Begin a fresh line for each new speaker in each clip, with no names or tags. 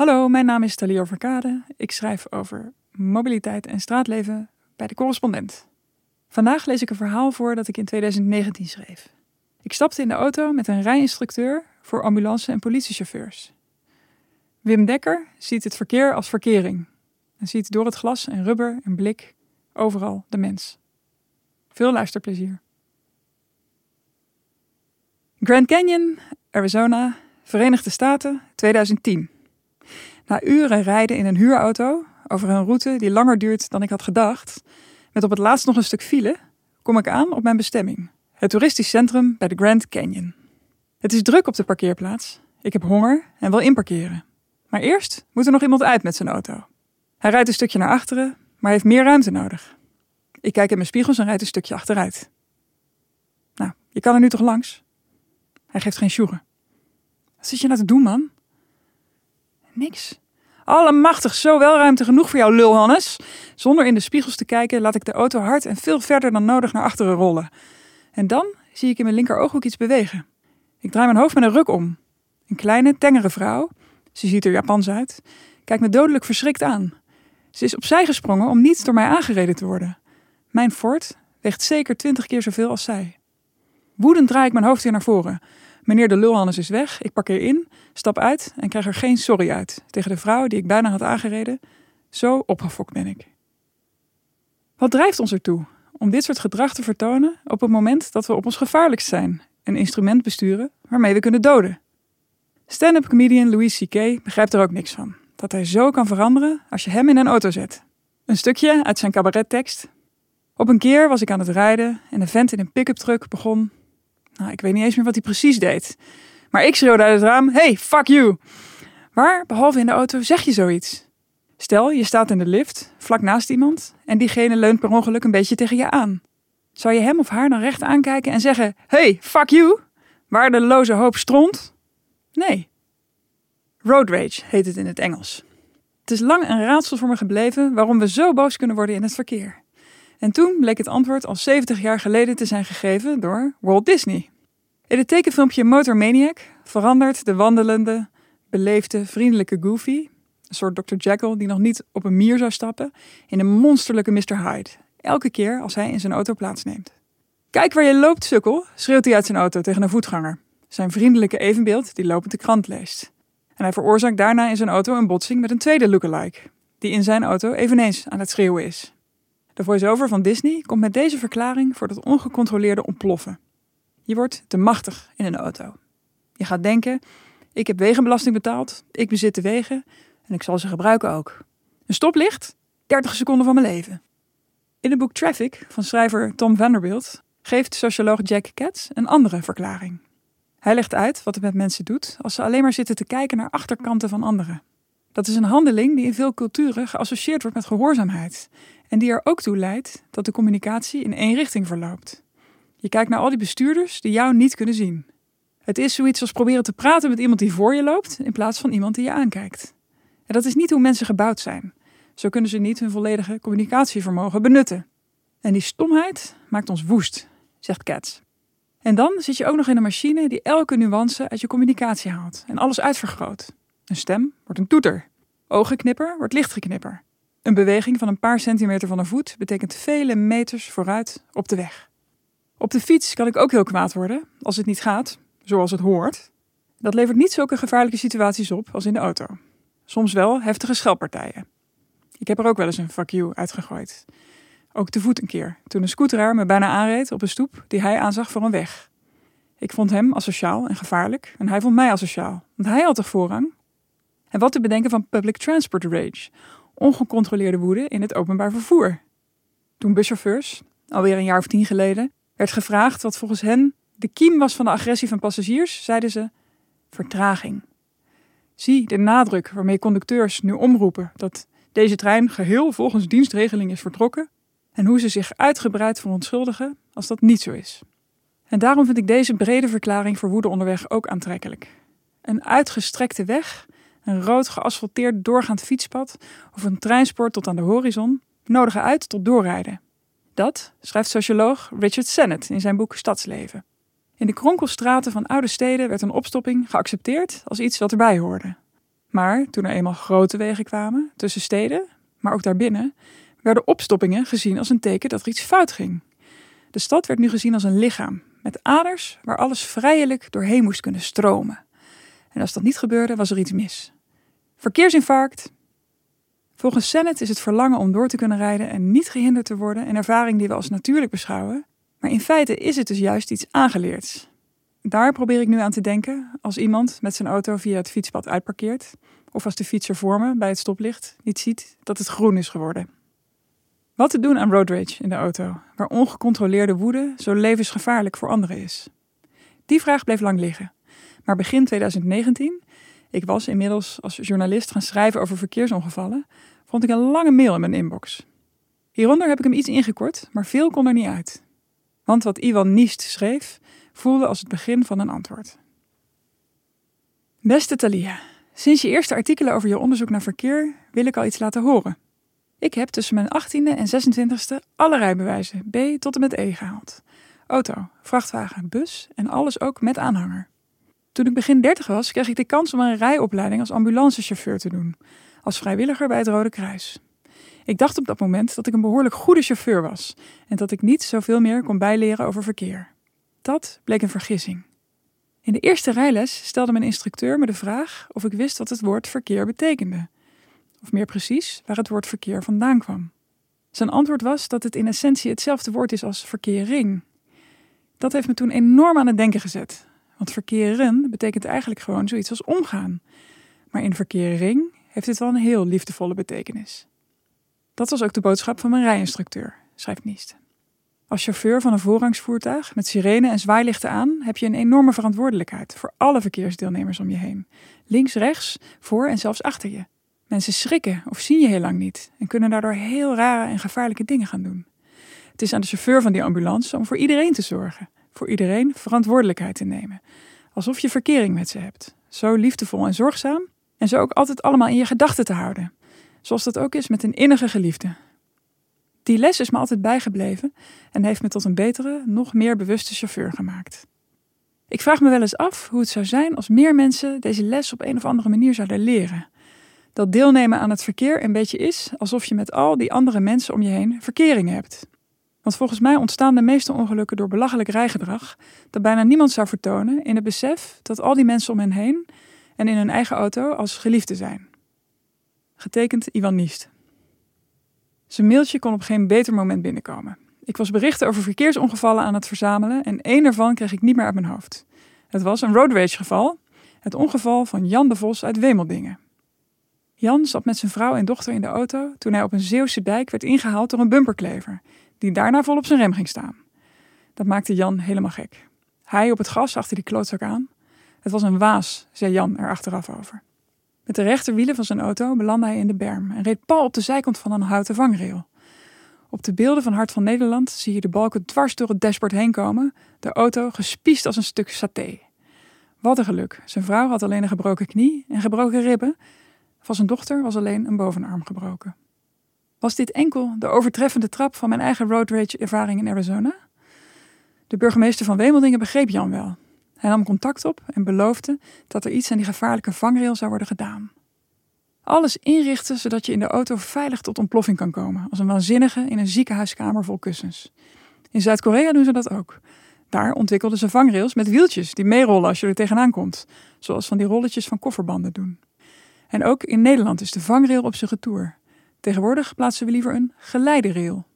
Hallo, mijn naam is Talior Verkade. Ik schrijf over mobiliteit en straatleven bij de correspondent. Vandaag lees ik een verhaal voor dat ik in 2019 schreef. Ik stapte in de auto met een rijinstructeur voor ambulance- en politiechauffeurs. Wim Dekker ziet het verkeer als verkering en ziet door het glas en rubber en blik overal de mens. Veel luisterplezier. Grand Canyon, Arizona, Verenigde Staten, 2010. Na uren rijden in een huurauto over een route die langer duurt dan ik had gedacht, met op het laatst nog een stuk file, kom ik aan op mijn bestemming. Het toeristisch centrum bij de Grand Canyon. Het is druk op de parkeerplaats. Ik heb honger en wil inparkeren. Maar eerst moet er nog iemand uit met zijn auto. Hij rijdt een stukje naar achteren, maar heeft meer ruimte nodig. Ik kijk in mijn spiegels en rijd een stukje achteruit. Nou, je kan er nu toch langs? Hij geeft geen sjoegen. Wat zit je nou te doen, man? Niks. Allemachtig, zo wel ruimte genoeg voor jou, lul Hannes. Zonder in de spiegels te kijken, laat ik de auto hard en veel verder dan nodig naar achteren rollen. En dan zie ik in mijn linkerooghoek iets bewegen. Ik draai mijn hoofd met een ruk om. Een kleine, tengere vrouw, ze ziet er Japans uit, kijkt me dodelijk verschrikt aan. Ze is opzij gesprongen om niet door mij aangereden te worden. Mijn Ford weegt zeker twintig keer zoveel als zij. Woedend draai ik mijn hoofd weer naar voren. Meneer de lulhannes is weg, ik parkeer in, stap uit en krijg er geen sorry uit tegen de vrouw die ik bijna had aangereden. Zo opgefokt ben ik. Wat drijft ons ertoe om dit soort gedrag te vertonen op het moment dat we op ons gevaarlijkst zijn, een instrument besturen waarmee we kunnen doden? Stand-up comedian Louis C.K. begrijpt er ook niks van. Dat hij zo kan veranderen als je hem in een auto zet. Een stukje uit zijn cabarettekst. Op een keer was ik aan het rijden en een vent in een pick-up truck begon. Nou, ik weet niet eens meer wat hij precies deed. Maar ik schreeuwde uit het raam: Hey, fuck you! Waar, behalve in de auto, zeg je zoiets? Stel, je staat in de lift, vlak naast iemand, en diegene leunt per ongeluk een beetje tegen je aan. Zou je hem of haar dan recht aankijken en zeggen: Hey, fuck you! Waardeloze hoop stront? Nee. Road rage heet het in het Engels. Het is lang een raadsel voor me gebleven waarom we zo boos kunnen worden in het verkeer. En toen bleek het antwoord al 70 jaar geleden te zijn gegeven door Walt Disney. In het tekenfilmpje Motor Maniac verandert de wandelende, beleefde, vriendelijke Goofy, een soort Dr. Jekyll die nog niet op een mier zou stappen, in een monsterlijke Mr. Hyde. Elke keer als hij in zijn auto plaatsneemt. Kijk waar je loopt, sukkel, schreeuwt hij uit zijn auto tegen een voetganger. Zijn vriendelijke evenbeeld die lopend de krant leest. En hij veroorzaakt daarna in zijn auto een botsing met een tweede lookalike, die in zijn auto eveneens aan het schreeuwen is. De voice-over van Disney komt met deze verklaring voor dat ongecontroleerde ontploffen. Je wordt te machtig in een auto. Je gaat denken: ik heb wegenbelasting betaald, ik bezit de wegen en ik zal ze gebruiken ook. Een stoplicht? 30 seconden van mijn leven. In het boek Traffic van schrijver Tom Vanderbilt geeft socioloog Jack Katz een andere verklaring. Hij legt uit wat het met mensen doet als ze alleen maar zitten te kijken naar achterkanten van anderen. Dat is een handeling die in veel culturen geassocieerd wordt met gehoorzaamheid en die er ook toe leidt dat de communicatie in één richting verloopt. Je kijkt naar al die bestuurders die jou niet kunnen zien. Het is zoiets als proberen te praten met iemand die voor je loopt in plaats van iemand die je aankijkt. En dat is niet hoe mensen gebouwd zijn. Zo kunnen ze niet hun volledige communicatievermogen benutten. En die stomheid maakt ons woest, zegt Katz. En dan zit je ook nog in een machine die elke nuance uit je communicatie haalt en alles uitvergroot. Een stem wordt een toeter. Ogenknipper wordt lichtgeknipper. Een beweging van een paar centimeter van een voet betekent vele meters vooruit op de weg. Op de fiets kan ik ook heel kwaad worden als het niet gaat, zoals het hoort. Dat levert niet zulke gevaarlijke situaties op als in de auto. Soms wel heftige schelpartijen. Ik heb er ook wel eens een fuck you uitgegooid. Ook te voet een keer, toen een scooteraar me bijna aanreed op een stoep die hij aanzag voor een weg. Ik vond hem asociaal en gevaarlijk en hij vond mij asociaal, want hij had toch voorrang? En wat te bedenken van public transport rage, ongecontroleerde woede in het openbaar vervoer. Toen buschauffeurs, alweer een jaar of tien geleden, werd gevraagd wat volgens hen de kiem was van de agressie van passagiers, zeiden ze vertraging. Zie de nadruk waarmee conducteurs nu omroepen dat deze trein geheel volgens dienstregeling is vertrokken en hoe ze zich uitgebreid verontschuldigen als dat niet zo is. En daarom vind ik deze brede verklaring voor woede onderweg ook aantrekkelijk. Een uitgestrekte weg, een rood geasfalteerd doorgaand fietspad of een treinspoor tot aan de horizon nodigen uit tot doorrijden. Dat schrijft socioloog Richard Sennett in zijn boek Stadsleven. In de kronkelstraten van oude steden werd een opstopping geaccepteerd als iets wat erbij hoorde. Maar toen er eenmaal grote wegen kwamen, tussen steden, maar ook daarbinnen, werden opstoppingen gezien als een teken dat er iets fout ging. De stad werd nu gezien als een lichaam, met aders waar alles vrijelijk doorheen moest kunnen stromen. En als dat niet gebeurde, was er iets mis. Verkeersinfarct. Volgens Sennett is het verlangen om door te kunnen rijden en niet gehinderd te worden een ervaring die we als natuurlijk beschouwen, maar in feite is het dus juist iets aangeleerds. Daar probeer ik nu aan te denken als iemand met zijn auto via het fietspad uitparkeert, of als de fietser voor me bij het stoplicht niet ziet dat het groen is geworden. Wat te doen aan road rage in de auto, waar ongecontroleerde woede zo levensgevaarlijk voor anderen is? Die vraag bleef lang liggen. Maar begin 2019, ik was inmiddels als journalist gaan schrijven over verkeersongevallen, vond ik een lange mail in mijn inbox. Hieronder heb ik hem iets ingekort, maar veel kon er niet uit. Want wat Ivan Niest schreef, voelde als het begin van een antwoord. Beste Thalia, sinds je eerste artikelen over je onderzoek naar verkeer wil ik al iets laten horen. Ik heb tussen mijn 18e en 26e alle rijbewijzen B tot en met E gehaald. Auto, vrachtwagen, bus en alles ook met aanhanger. Toen ik begin 30 was, kreeg ik de kans om een rijopleiding als ambulancechauffeur te doen, als vrijwilliger bij het Rode Kruis. Ik dacht op dat moment dat ik een behoorlijk goede chauffeur was en dat ik niet zoveel meer kon bijleren over verkeer. Dat bleek een vergissing. In de eerste rijles stelde mijn instructeur me de vraag of ik wist wat het woord verkeer betekende. Of meer precies, waar het woord verkeer vandaan kwam. Zijn antwoord was dat het in essentie hetzelfde woord is als verkering. Dat heeft me toen enorm aan het denken gezet. Want verkeren betekent eigenlijk gewoon zoiets als omgaan. Maar in verkering heeft dit wel een heel liefdevolle betekenis. Dat was ook de boodschap van mijn rijinstructeur, schrijft Niest. Als chauffeur van een voorrangsvoertuig met sirene en zwaailichten aan heb je een enorme verantwoordelijkheid voor alle verkeersdeelnemers om je heen. Links, rechts, voor en zelfs achter je. Mensen schrikken of zien je heel lang niet en kunnen daardoor heel rare en gevaarlijke dingen gaan doen. Het is aan de chauffeur van die ambulance om voor iedereen te zorgen, voor iedereen verantwoordelijkheid te nemen. Alsof je verkering met ze hebt. Zo liefdevol en zorgzaam en zo ook altijd allemaal in je gedachten te houden. Zoals dat ook is met een innige geliefde. Die les is me altijd bijgebleven en heeft me tot een betere, nog meer bewuste chauffeur gemaakt. Ik vraag me wel eens af hoe het zou zijn als meer mensen deze les op een of andere manier zouden leren. Dat deelnemen aan het verkeer een beetje is alsof je met al die andere mensen om je heen verkering hebt. Want volgens mij ontstaan de meeste ongelukken door belachelijk rijgedrag dat bijna niemand zou vertonen in het besef dat al die mensen om hen heen en in hun eigen auto als geliefden zijn. Getekend Ivan Niest. Zijn mailtje kon op geen beter moment binnenkomen. Ik was berichten over verkeersongevallen aan het verzamelen en één daarvan kreeg ik niet meer uit mijn hoofd. Het was een road rage geval, het ongeval van Jan de Vos uit Wemeldingen. Jan zat met zijn vrouw en dochter in de auto toen hij op een Zeeuwse dijk werd ingehaald door een bumperklever, die daarna vol op zijn rem ging staan. Dat maakte Jan helemaal gek. Hij op het gas achter die klootzak aan. Het was een waas, zei Jan er achteraf over. Met de rechterwielen van zijn auto belandde hij in de berm en reed pal op de zijkant van een houten vangrail. Op de beelden van Hart van Nederland zie je de balken dwars door het dashboard heen komen, de auto gespiest als een stuk saté. Wat een geluk. Zijn vrouw had alleen een gebroken knie en gebroken ribben. Van zijn dochter was alleen een bovenarm gebroken. Was dit enkel de overtreffende trap van mijn eigen road rage ervaring in Arizona? De burgemeester van Wemeldingen begreep Jan wel hij nam contact op en beloofde dat er iets aan die gevaarlijke vangrail zou worden gedaan. Alles inrichten zodat je in de auto veilig tot ontploffing kan komen, als een waanzinnige in een ziekenhuiskamer vol kussens. In Zuid-Korea doen ze dat ook. Daar ontwikkelden ze vangrails met wieltjes die meerollen als je er tegenaan komt, zoals van die rolletjes van kofferbanden doen. En ook in Nederland is de vangrail op zijn retour. Tegenwoordig plaatsen we liever een geleiderrail.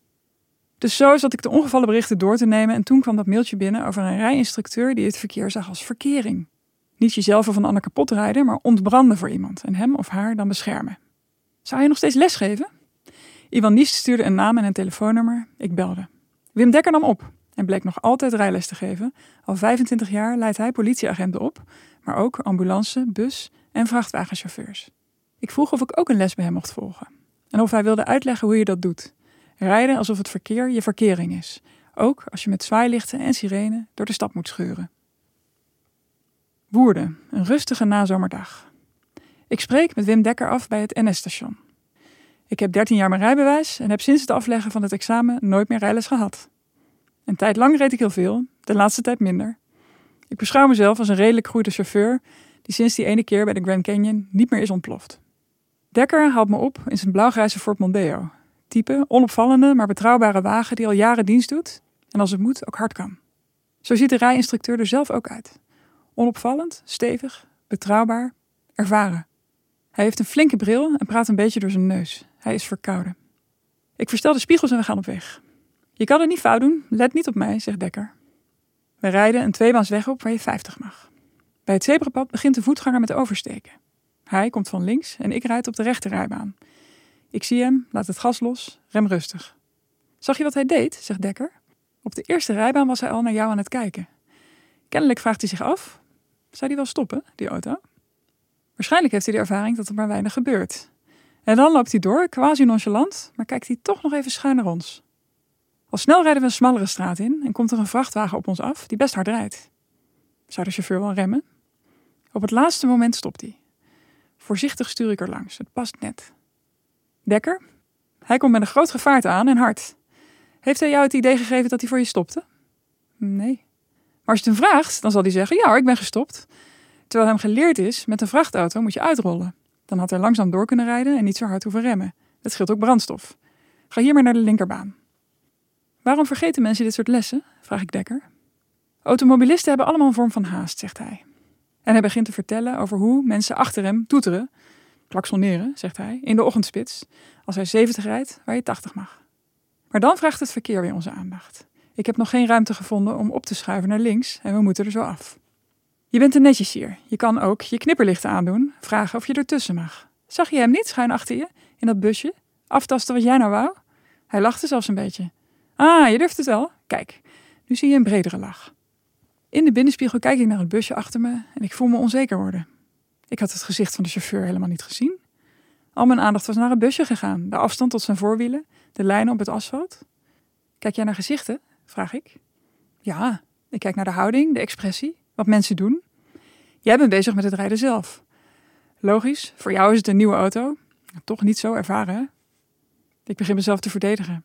Dus zo zat ik de ongevallenberichten door te nemen en toen kwam dat mailtje binnen over een rijinstructeur die het verkeer zag als verkering. Niet jezelf of een ander kapot rijden, maar ontbranden voor iemand en hem of haar dan beschermen. Zou je nog steeds lesgeven? Ivan Niest stuurde een naam en een telefoonnummer. Ik belde. Wim Dekker nam op en bleek nog altijd rijles te geven. Al 25 jaar leidt hij politieagenten op, maar ook ambulance, bus en vrachtwagenchauffeurs. Ik vroeg of ik ook een les bij hem mocht volgen en of hij wilde uitleggen hoe je dat doet. Rijden alsof het verkeer je verkering is. Ook als je met zwaailichten en sirene door de stad moet scheuren. Woerden, een rustige nazomerdag. Ik spreek met Wim Dekker af bij het NS-station. Ik heb 13 jaar mijn rijbewijs en heb sinds het afleggen van het examen nooit meer rijles gehad. Een tijd lang reed ik heel veel, de laatste tijd minder. Ik beschouw mezelf als een redelijk goede chauffeur die sinds die ene keer bij de Grand Canyon niet meer is ontploft. Dekker haalt me op in zijn blauwgrijze Ford Mondeo. Type onopvallende, maar betrouwbare wagen die al jaren dienst doet en als het moet ook hard kan. Zo ziet de rijinstructeur er zelf ook uit. Onopvallend, stevig, betrouwbaar, ervaren. Hij heeft een flinke bril en praat een beetje door zijn neus. Hij is verkouden. Ik verstel de spiegels en we gaan op weg. Je kan het niet fout doen, let niet op mij, zegt Dekker. We rijden een tweebaansweg op waar je 50 mag. Bij het zebrapad begint de voetganger met oversteken. Hij komt van links en ik rijd op de rechte rijbaan. Ik zie hem, laat het gas los, rem rustig. Zag je wat hij deed? zegt Dekker. Op de eerste rijbaan was hij al naar jou aan het kijken. Kennelijk vraagt hij zich af: zou die wel stoppen, die auto? Waarschijnlijk heeft hij de ervaring dat er maar weinig gebeurt. En dan loopt hij door, quasi nonchalant, maar kijkt hij toch nog even schuin naar ons. Al snel rijden we een smallere straat in en komt er een vrachtwagen op ons af die best hard rijdt. Zou de chauffeur wel remmen? Op het laatste moment stopt hij. Voorzichtig stuur ik er langs, het past net. Dekker? Hij komt met een groot gevaarte aan en hard. Heeft hij jou het idee gegeven dat hij voor je stopte? Nee. Maar als je het hem vraagt, dan zal hij zeggen: Ja, ik ben gestopt. Terwijl hem geleerd is: met een vrachtauto moet je uitrollen. Dan had hij langzaam door kunnen rijden en niet zo hard hoeven remmen. Dat scheelt ook brandstof. Ga hier maar naar de linkerbaan. Waarom vergeten mensen dit soort lessen? vraag ik Dekker. Automobilisten hebben allemaal een vorm van haast, zegt hij. En hij begint te vertellen over hoe mensen achter hem toeteren, klaksoneren, zegt hij, in de ochtendspits, als hij 70 rijdt waar je 80 mag. Maar dan vraagt het verkeer weer onze aandacht. Ik heb nog geen ruimte gevonden om op te schuiven naar links en we moeten er zo af. Je bent er netjes hier. Je kan ook je knipperlichten aandoen, vragen of je ertussen mag. Zag je hem niet schuin achter je, in dat busje? Aftasten wat jij nou wou? Hij lachte zelfs een beetje. Ah, je durft het wel. Kijk, nu zie je een bredere lach. In de binnenspiegel kijk ik naar het busje achter me en ik voel me onzeker worden. Ik had het gezicht van de chauffeur helemaal niet gezien. Al mijn aandacht was naar het busje gegaan, de afstand tot zijn voorwielen, de lijnen op het asfalt. Kijk jij naar gezichten? vraag ik. Ja, ik kijk naar de houding, de expressie, wat mensen doen. Jij bent bezig met het rijden zelf. Logisch, voor jou is het een nieuwe auto. Toch niet zo ervaren? Ik begin mezelf te verdedigen.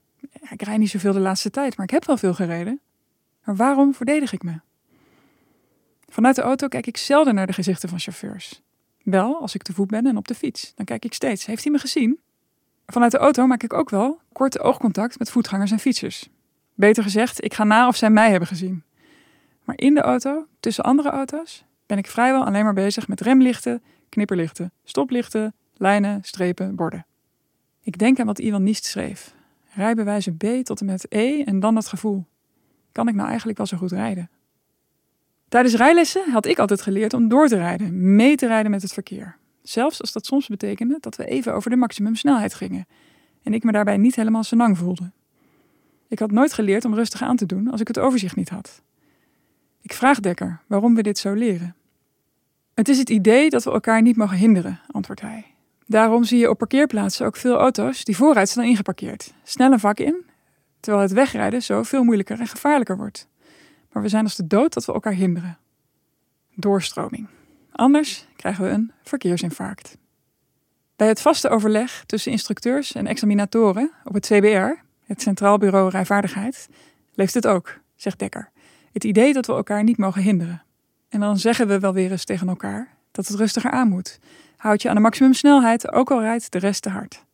Ik rijd niet zoveel de laatste tijd, maar ik heb wel veel gereden. Maar waarom verdedig ik me? Vanuit de auto kijk ik zelden naar de gezichten van chauffeurs. Wel als ik te voet ben en op de fiets. Dan kijk ik steeds: heeft hij me gezien? Vanuit de auto maak ik ook wel korte oogcontact met voetgangers en fietsers. Beter gezegd, ik ga na of zij mij hebben gezien. Maar in de auto, tussen andere auto's, ben ik vrijwel alleen maar bezig met remlichten, knipperlichten, stoplichten, lijnen, strepen, borden. Ik denk aan wat Ivan Niest schreef. Rijbewijzen B tot en met E en dan dat gevoel. Kan ik nou eigenlijk wel zo goed rijden? Tijdens rijlessen had ik altijd geleerd om door te rijden, mee te rijden met het verkeer. Zelfs als dat soms betekende dat we even over de maximumsnelheid gingen en ik me daarbij niet helemaal senang voelde. Ik had nooit geleerd om rustig aan te doen als ik het overzicht niet had. Ik vraag Dekker waarom we dit zo leren. Het is het idee dat we elkaar niet mogen hinderen, antwoordt hij. Daarom zie je op parkeerplaatsen ook veel auto's die vooruit staan ingeparkeerd. Snel een vak in, terwijl het wegrijden zo veel moeilijker en gevaarlijker wordt. Maar we zijn als de dood dat we elkaar hinderen. Doorstroming. Anders krijgen we een verkeersinfarct. Bij het vaste overleg tussen instructeurs en examinatoren op het CBR, het Centraal Bureau Rijvaardigheid, leeft het ook, zegt Dekker. Het idee dat we elkaar niet mogen hinderen. En dan zeggen we wel weer eens tegen elkaar dat het rustiger aan moet. Houd je aan de maximumsnelheid, ook al rijdt de rest te hard.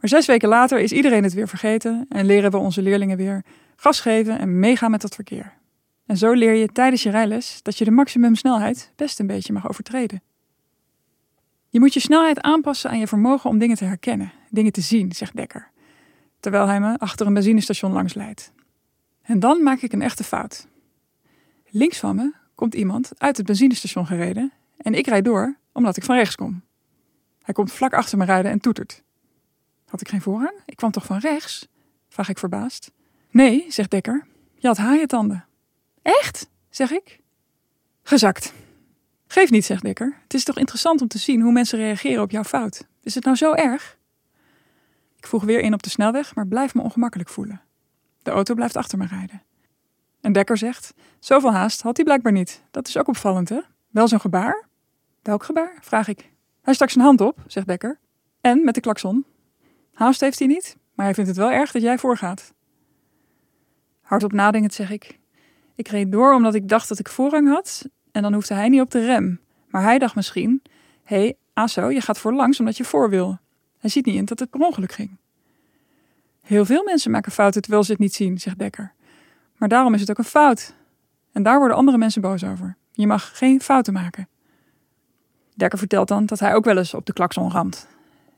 Maar zes weken later is iedereen het weer vergeten en leren we onze leerlingen weer gas geven en meegaan met dat verkeer. En zo leer je tijdens je rijles dat je de maximumsnelheid best een beetje mag overtreden. Je moet je snelheid aanpassen aan je vermogen om dingen te herkennen, dingen te zien, zegt Dekker, terwijl hij me achter een benzinestation langs leidt. En dan maak ik een echte fout. Links van me komt iemand uit het benzinestation gereden en ik rijd door omdat ik van rechts kom. Hij komt vlak achter me rijden en toetert. Had ik geen voorrang? Ik kwam toch van rechts? vraag ik verbaasd. Nee, zegt Dekker, je had haaientanden. Echt? zeg ik. Gezakt. Geef niet, zegt Dekker. Het is toch interessant om te zien hoe mensen reageren op jouw fout. Is het nou zo erg? Ik voeg weer in op de snelweg, maar blijf me ongemakkelijk voelen. De auto blijft achter me rijden. En Dekker zegt: Zoveel haast had hij blijkbaar niet. Dat is ook opvallend, hè? Wel zo'n gebaar? Welk gebaar? vraag ik. Hij stak zijn hand op, zegt Dekker. En met de klakson. Haast heeft hij niet, maar hij vindt het wel erg dat jij voorgaat. Hardop nadenkend zeg ik: Ik reed door omdat ik dacht dat ik voorrang had en dan hoefde hij niet op de rem. Maar hij dacht misschien: hé, hey, Aso, je gaat voorlangs omdat je voor wil. Hij ziet niet in dat het per ongeluk ging. Heel veel mensen maken fouten terwijl ze het niet zien, zegt Dekker. Maar daarom is het ook een fout. En daar worden andere mensen boos over. Je mag geen fouten maken. Dekker vertelt dan dat hij ook wel eens op de klakson ramt.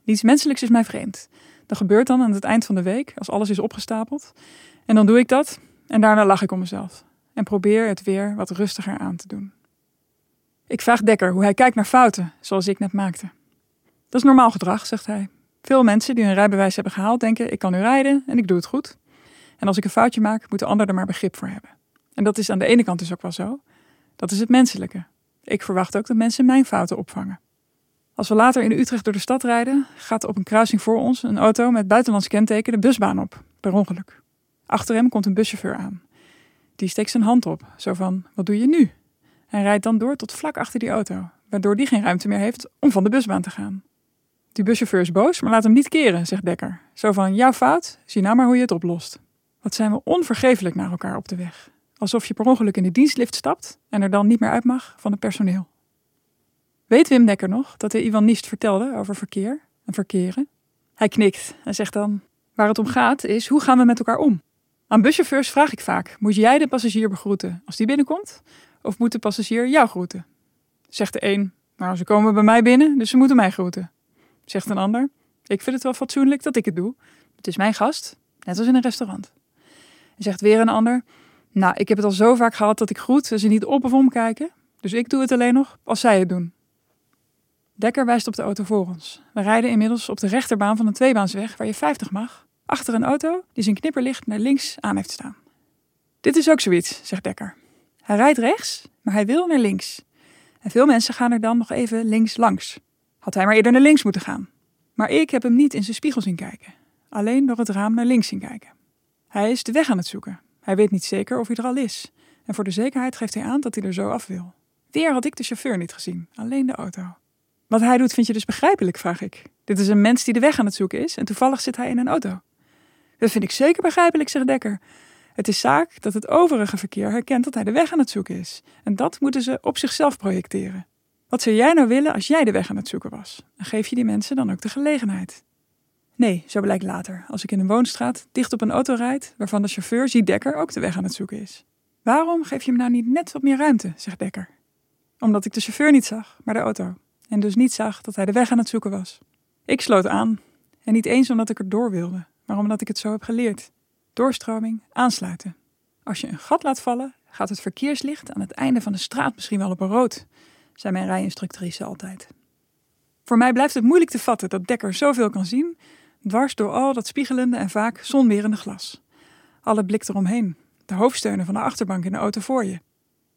Niets menselijks is mij vreemd. Dat gebeurt dan aan het eind van de week, als alles is opgestapeld. En dan doe ik dat en daarna lach ik om mezelf. En probeer het weer wat rustiger aan te doen. Ik vraag Dekker hoe hij kijkt naar fouten, zoals ik net maakte. Dat is normaal gedrag, zegt hij. Veel mensen die hun rijbewijs hebben gehaald denken: ik kan nu rijden en ik doe het goed. En als ik een foutje maak, moet de ander er maar begrip voor hebben. En dat is aan de ene kant dus ook wel zo. Dat is het menselijke. Ik verwacht ook dat mensen mijn fouten opvangen. Als we later in Utrecht door de stad rijden, gaat op een kruising voor ons een auto met buitenlands kenteken de busbaan op, per ongeluk. Achter hem komt een buschauffeur aan. Die steekt zijn hand op, zo van: Wat doe je nu? En rijdt dan door tot vlak achter die auto, waardoor die geen ruimte meer heeft om van de busbaan te gaan. Die buschauffeur is boos, maar laat hem niet keren, zegt Dekker. Zo van: Jouw fout, zie nou maar hoe je het oplost. Wat zijn we onvergeeflijk naar elkaar op de weg. Alsof je per ongeluk in de dienstlift stapt en er dan niet meer uit mag van het personeel. Weet Wim Dekker nog dat hij Ivan Niest vertelde over verkeer en verkeren? Hij knikt en zegt dan: Waar het om gaat is hoe gaan we met elkaar om? Aan buschauffeurs vraag ik vaak: Moet jij de passagier begroeten als die binnenkomt? Of moet de passagier jou groeten? Zegt de een: Nou, ze komen bij mij binnen, dus ze moeten mij groeten. Zegt een ander: Ik vind het wel fatsoenlijk dat ik het doe. Het is mijn gast, net als in een restaurant. En zegt weer een ander: Nou, ik heb het al zo vaak gehad dat ik groet en ze niet op of omkijken. Dus ik doe het alleen nog als zij het doen. Dekker wijst op de auto voor ons. We rijden inmiddels op de rechterbaan van een tweebaansweg waar je 50 mag, achter een auto die zijn knipperlicht naar links aan heeft staan. Dit is ook zoiets, zegt Dekker. Hij rijdt rechts, maar hij wil naar links. En veel mensen gaan er dan nog even links langs. Had hij maar eerder naar links moeten gaan. Maar ik heb hem niet in zijn spiegel zien kijken. Alleen door het raam naar links zien kijken. Hij is de weg aan het zoeken. Hij weet niet zeker of hij er al is. En voor de zekerheid geeft hij aan dat hij er zo af wil. Weer had ik de chauffeur niet gezien, alleen de auto. Wat hij doet vind je dus begrijpelijk, vraag ik. Dit is een mens die de weg aan het zoeken is en toevallig zit hij in een auto. Dat vind ik zeker begrijpelijk, zegt Dekker. Het is zaak dat het overige verkeer herkent dat hij de weg aan het zoeken is. En dat moeten ze op zichzelf projecteren. Wat zou jij nou willen als jij de weg aan het zoeken was? En geef je die mensen dan ook de gelegenheid? Nee, zo blijkt later, als ik in een woonstraat dicht op een auto rijd, waarvan de chauffeur ziet Dekker ook de weg aan het zoeken is. Waarom geef je hem nou niet net wat meer ruimte, zegt Dekker. Omdat ik de chauffeur niet zag, maar de auto. En dus niet zag dat hij de weg aan het zoeken was. Ik sloot aan. En niet eens omdat ik er door wilde, maar omdat ik het zo heb geleerd. Doorstroming, aansluiten. Als je een gat laat vallen, gaat het verkeerslicht aan het einde van de straat misschien wel op een rood, zei mijn rijinstructrice altijd. Voor mij blijft het moeilijk te vatten dat Dekker zoveel kan zien, dwars door al dat spiegelende en vaak zonwerende glas. Alle blik eromheen, de hoofdsteunen van de achterbank in de auto voor je.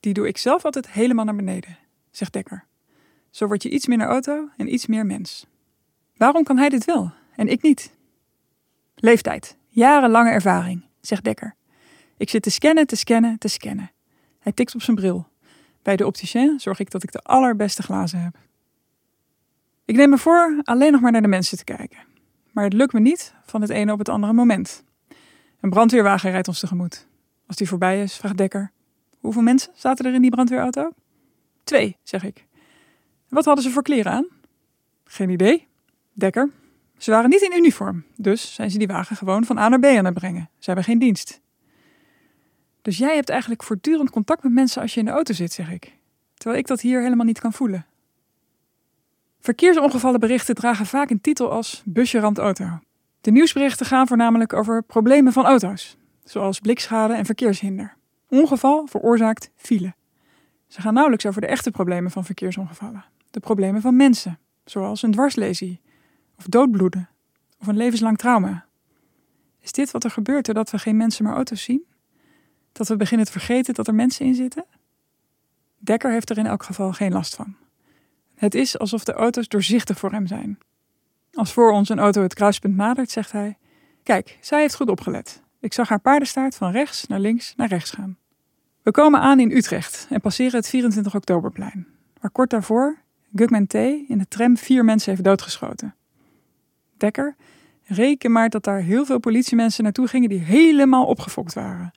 Die doe ik zelf altijd helemaal naar beneden, zegt Dekker. Zo word je iets minder auto en iets meer mens. Waarom kan hij dit wel en ik niet? Leeftijd, jarenlange ervaring, zegt Dekker. Ik zit te scannen, te scannen, te scannen. Hij tikt op zijn bril. Bij de opticien zorg ik dat ik de allerbeste glazen heb. Ik neem me voor alleen nog maar naar de mensen te kijken. Maar het lukt me niet van het ene op het andere moment. Een brandweerwagen rijdt ons tegemoet. Als die voorbij is, vraagt Dekker: Hoeveel mensen zaten er in die brandweerauto? Twee, zeg ik. Wat hadden ze voor kleren aan? Geen idee. Dekker. Ze waren niet in uniform, dus zijn ze die wagen gewoon van A naar B aan het brengen. Ze hebben geen dienst. Dus jij hebt eigenlijk voortdurend contact met mensen als je in de auto zit, zeg ik. Terwijl ik dat hier helemaal niet kan voelen. Verkeersongevallenberichten dragen vaak een titel als busje ramt auto. De nieuwsberichten gaan voornamelijk over problemen van auto's, zoals blikschade en verkeershinder. Ongeval veroorzaakt file. Ze gaan nauwelijks over de echte problemen van verkeersongevallen. De problemen van mensen, zoals een dwarslesie, of doodbloeden, of een levenslang trauma. Is dit wat er gebeurt doordat we geen mensen maar auto's zien? Dat we beginnen te vergeten dat er mensen in zitten? Dekker heeft er in elk geval geen last van. Het is alsof de auto's doorzichtig voor hem zijn. Als voor ons een auto het kruispunt nadert, zegt hij: Kijk, zij heeft goed opgelet. Ik zag haar paardenstaart van rechts naar links naar rechts gaan. We komen aan in Utrecht en passeren het 24 Oktoberplein, waar kort daarvoor Gugman T. in de tram vier mensen heeft doodgeschoten. Reken maar dat daar heel veel politiemensen naartoe gingen die helemaal opgefokt waren.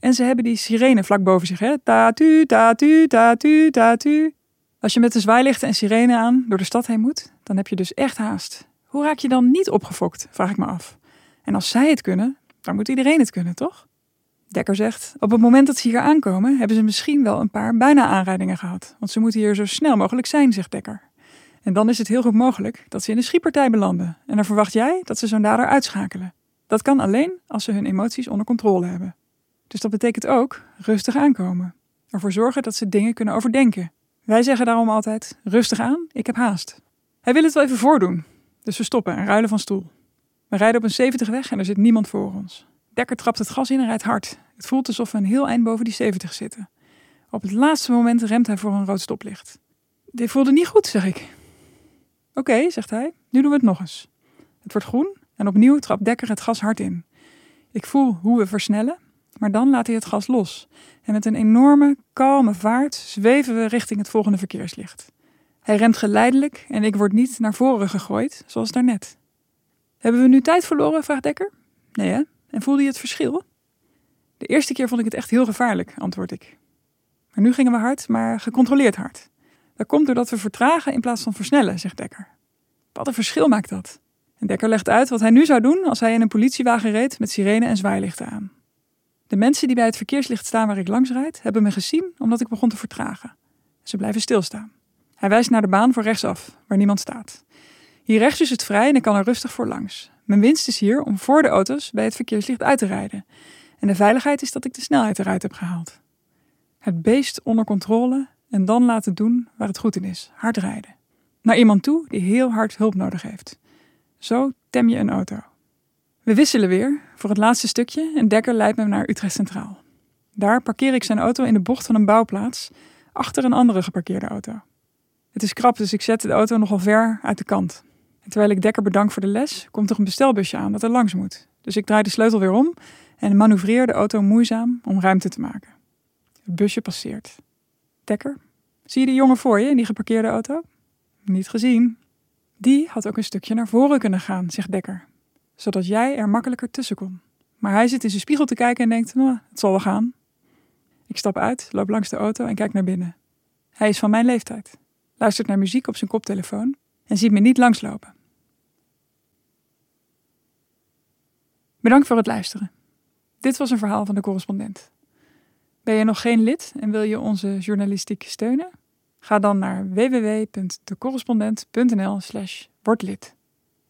En ze hebben die sirene vlak boven zich? Tatu, tatu, tatu, tatu. Als je met de zwaailichten en sirene aan door de stad heen moet, dan heb je dus echt haast. Hoe raak je dan niet opgefokt, vraag ik me af. En als zij het kunnen, dan moet iedereen het kunnen, toch? Dekker zegt, op het moment dat ze hier aankomen, hebben ze misschien wel een paar bijna aanrijdingen gehad. Want ze moeten hier zo snel mogelijk zijn, zegt Dekker. En dan is het heel goed mogelijk dat ze in een schietpartij belanden. En dan verwacht jij dat ze zo'n dader uitschakelen. Dat kan alleen als ze hun emoties onder controle hebben. Dus dat betekent ook rustig aankomen. Ervoor zorgen dat ze dingen kunnen overdenken. Wij zeggen daarom altijd: rustig aan, ik heb haast. Hij wil het wel even voordoen. Dus we stoppen en ruilen van stoel. We rijden op een 70 weg en er zit niemand voor ons. Dekker trapt het gas in en rijdt hard. Het voelt alsof we een heel eind boven die 70 zitten. Op het laatste moment remt hij voor een rood stoplicht. Dit voelde niet goed, zeg ik. Oké, zegt hij, nu doen we het nog eens. Het wordt groen en opnieuw trapt Dekker het gas hard in. Ik voel hoe we versnellen, maar dan laat hij het gas los. En met een enorme, kalme vaart zweven we richting het volgende verkeerslicht. Hij remt geleidelijk en ik word niet naar voren gegooid, zoals daarnet. Hebben we nu tijd verloren? vraagt Dekker. Nee hè? En voelde je het verschil? De eerste keer vond ik het echt heel gevaarlijk, antwoord ik. Maar nu gingen we hard, maar gecontroleerd hard. Dat komt doordat we vertragen in plaats van versnellen, zegt Dekker. Wat een verschil maakt dat? En Dekker legt uit wat hij nu zou doen als hij in een politiewagen reed met sirene en zwaailichten aan. De mensen die bij het verkeerslicht staan waar ik langs rijd, hebben me gezien omdat ik begon te vertragen. Ze blijven stilstaan. Hij wijst naar de baan voor rechtsaf, waar niemand staat. Hier rechts is het vrij en ik kan er rustig voor langs. Mijn winst is hier om voor de auto's bij het verkeerslicht uit te rijden. En de veiligheid is dat ik de snelheid eruit heb gehaald. Het beest onder controle en dan laten doen waar het goed in is: hard rijden. Naar iemand toe die heel hard hulp nodig heeft. Zo tem je een auto. We wisselen weer voor het laatste stukje en Dekker leidt me naar Utrecht Centraal. Daar parkeer ik zijn auto in de bocht van een bouwplaats achter een andere geparkeerde auto. Het is krap, dus ik zet de auto nogal ver uit de kant. En terwijl ik Dekker bedank voor de les, komt er een bestelbusje aan dat er langs moet. Dus ik draai de sleutel weer om en manoeuvreer de auto moeizaam om ruimte te maken. Het busje passeert. Zie je die jongen voor je in die geparkeerde auto? Niet gezien. Die had ook een stukje naar voren kunnen gaan, zegt Dekker, zodat jij er makkelijker tussen kon. Maar hij zit in zijn spiegel te kijken en denkt: nou, het zal wel gaan. Ik stap uit, loop langs de auto en kijk naar binnen. Hij is van mijn leeftijd, luistert naar muziek op zijn koptelefoon en ziet me niet langslopen. Bedankt voor het luisteren. Dit was een verhaal van de correspondent. Ben je nog geen lid en wil je onze journalistiek steunen? Ga dan naar www.decorrespondent.nl/slash wordlid.